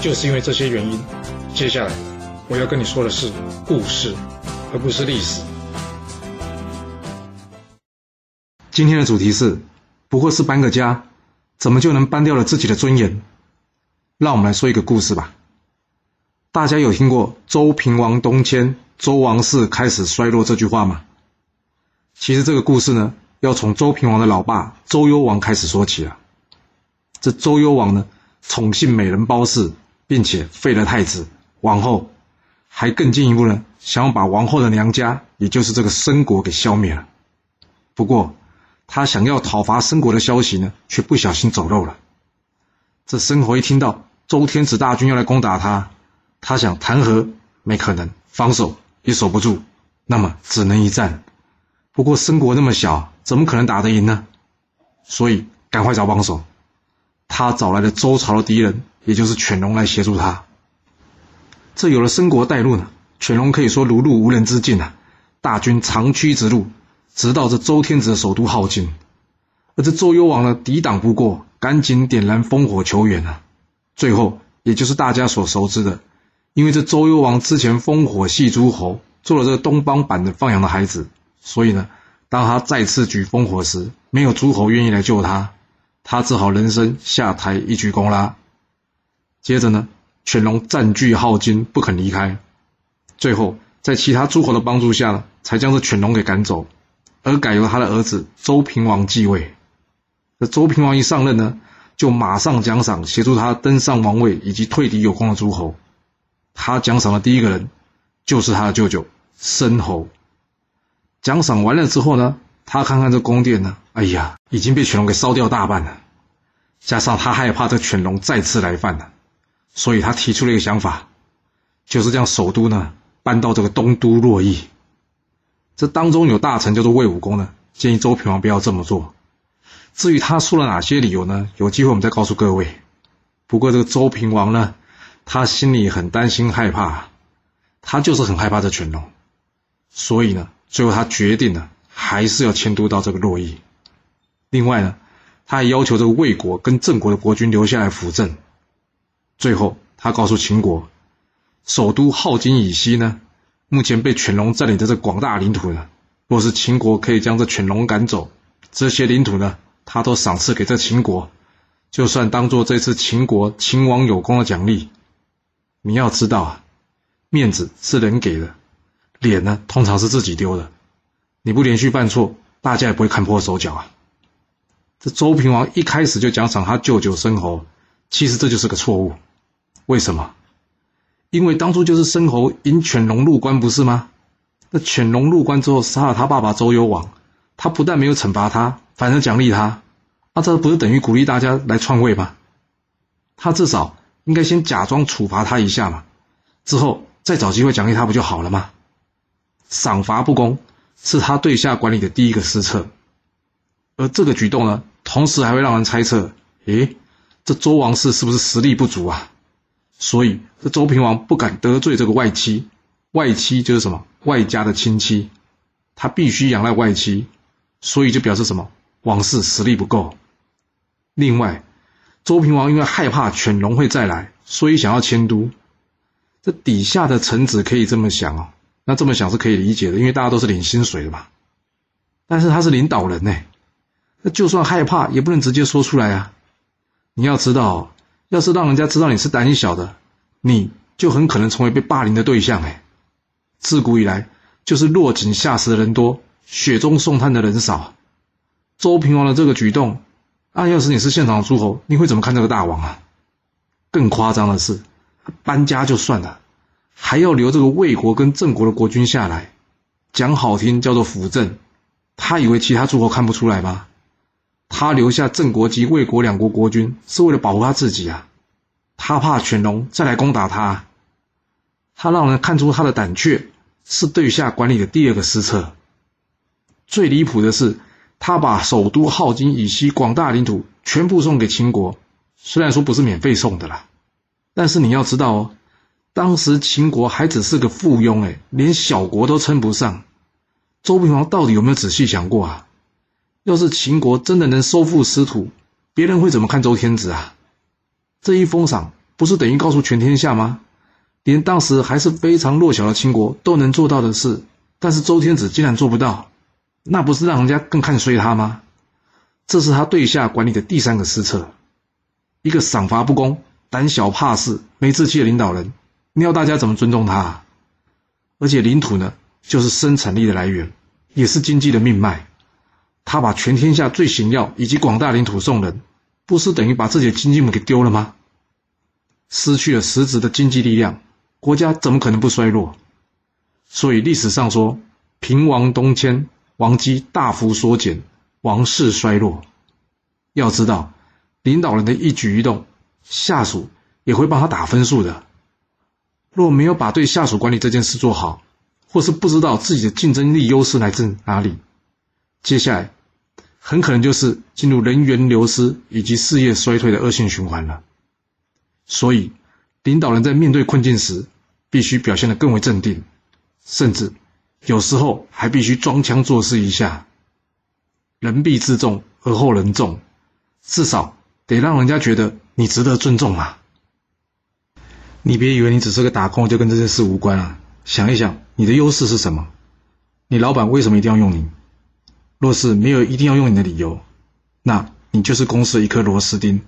就是因为这些原因，接下来我要跟你说的是故事，而不是历史。今天的主题是：不过是搬个家，怎么就能搬掉了自己的尊严？让我们来说一个故事吧。大家有听过“周平王东迁，周王室开始衰落”这句话吗？其实这个故事呢，要从周平王的老爸周幽王开始说起了。这周幽王呢，宠幸美人褒姒。并且废了太子、王后，还更进一步呢，想要把王后的娘家，也就是这个申国给消灭了。不过，他想要讨伐申国的消息呢，却不小心走漏了。这申侯一听到周天子大军要来攻打他，他想谈和没可能，防守也守不住，那么只能一战。不过申国那么小，怎么可能打得赢呢？所以赶快找帮手。他找来了周朝的敌人。也就是犬戎来协助他，这有了申国带路呢，犬戎可以说如入无人之境啊！大军长驱直入，直到这周天子的首都镐京。而这周幽王呢，抵挡不过，赶紧点燃烽火求援啊！最后，也就是大家所熟知的，因为这周幽王之前烽火戏诸侯，做了这个东方版的放羊的孩子，所以呢，当他再次举烽火时，没有诸侯愿意来救他，他只好人生下台一鞠躬啦。接着呢，犬戎占据镐京，不肯离开。最后，在其他诸侯的帮助下呢，才将这犬戎给赶走，而改由他的儿子周平王继位。这周平王一上任呢，就马上奖赏协助他登上王位以及退敌有功的诸侯。他奖赏的第一个人，就是他的舅舅申侯。奖赏完了之后呢，他看看这宫殿呢，哎呀，已经被犬戎给烧掉大半了。加上他害怕这犬戎再次来犯了。所以他提出了一个想法，就是将首都呢搬到这个东都洛邑。这当中有大臣叫做魏武公呢，建议周平王不要这么做。至于他说了哪些理由呢？有机会我们再告诉各位。不过这个周平王呢，他心里很担心害怕，他就是很害怕这犬戎，所以呢，最后他决定呢，还是要迁都到这个洛邑。另外呢，他还要求这个魏国跟郑国的国君留下来辅政。最后，他告诉秦国，首都镐京以西呢，目前被犬戎占领的这广大领土呢，若是秦国可以将这犬戎赶走，这些领土呢，他都赏赐给这秦国，就算当做这次秦国秦王有功的奖励。你要知道啊，面子是人给的，脸呢，通常是自己丢的。你不连续犯错，大家也不会看破手脚啊。这周平王一开始就奖赏他舅舅申侯，其实这就是个错误。为什么？因为当初就是申侯引犬戎入关，不是吗？那犬戎入关之后杀了他爸爸周幽王，他不但没有惩罚他，反而奖励他，那这不是等于鼓励大家来篡位吗？他至少应该先假装处罚他一下嘛，之后再找机会奖励他不就好了吗？赏罚不公是他对下管理的第一个失策，而这个举动呢，同时还会让人猜测：诶，这周王室是不是实力不足啊？所以，这周平王不敢得罪这个外戚，外戚就是什么外家的亲戚，他必须仰赖外戚，所以就表示什么王室实力不够。另外，周平王因为害怕犬戎会再来，所以想要迁都。这底下的臣子可以这么想哦，那这么想是可以理解的，因为大家都是领薪水的嘛。但是他是领导人呢，那就算害怕也不能直接说出来啊。你要知道。要是让人家知道你是胆小的，你就很可能成为被霸凌的对象。哎，自古以来就是落井下石的人多，雪中送炭的人少。周平王的这个举动，啊，要是你是现场诸侯，你会怎么看这个大王啊？更夸张的是，搬家就算了，还要留这个魏国跟郑国的国君下来，讲好听叫做辅政。他以为其他诸侯看不出来吗？他留下郑国及魏国两国国君，是为了保护他自己啊！他怕犬戎再来攻打他。他让人看出他的胆怯，是对下管理的第二个失策。最离谱的是，他把首都镐京以西广大领土全部送给秦国，虽然说不是免费送的啦，但是你要知道哦，当时秦国还只是个附庸，哎，连小国都称不上。周平王到底有没有仔细想过啊？要是秦国真的能收复失土，别人会怎么看周天子啊？这一封赏不是等于告诉全天下吗？连当时还是非常弱小的秦国都能做到的事，但是周天子竟然做不到，那不是让人家更看衰他吗？这是他对下管理的第三个失策。一个赏罚不公、胆小怕事、没志气的领导人，你要大家怎么尊重他？而且领土呢，就是生产力的来源，也是经济的命脉。他把全天下最行要以及广大领土送人，不是等于把自己的经济母给丢了吗？失去了实质的经济力量。国家怎么可能不衰落？所以历史上说，平王东迁，王基大幅缩减，王室衰落。要知道，领导人的一举一动，下属也会帮他打分数的。若没有把对下属管理这件事做好，或是不知道自己的竞争力优势来自哪里，接下来很可能就是进入人员流失以及事业衰退的恶性循环了。所以。领导人在面对困境时，必须表现得更为镇定，甚至有时候还必须装腔作势一下。人必自重而后人重，至少得让人家觉得你值得尊重啊！你别以为你只是个打工就跟这件事无关啊！想一想，你的优势是什么？你老板为什么一定要用你？若是没有一定要用你的理由，那你就是公司一颗螺丝钉。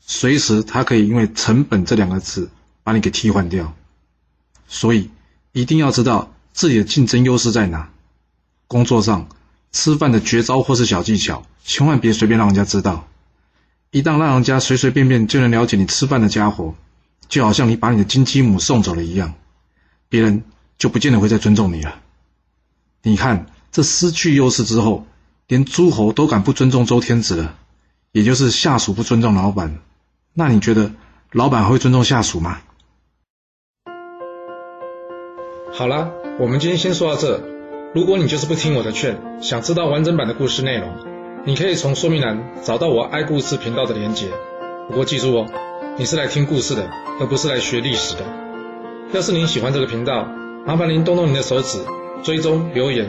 随时，他可以因为“成本”这两个字把你给替换掉，所以一定要知道自己的竞争优势在哪。工作上吃饭的绝招或是小技巧，千万别随便让人家知道。一旦让人家随随便便就能了解你吃饭的家伙，就好像你把你的金鸡母送走了一样，别人就不见得会再尊重你了。你看，这失去优势之后，连诸侯都敢不尊重周天子了，也就是下属不尊重老板。那你觉得老板会尊重下属吗？好了，我们今天先说到这。如果你就是不听我的劝，想知道完整版的故事内容，你可以从说明栏找到我爱故事频道的连结。不过记住哦，你是来听故事的，而不是来学历史的。要是您喜欢这个频道，麻烦您动动您的手指，追踪、留言，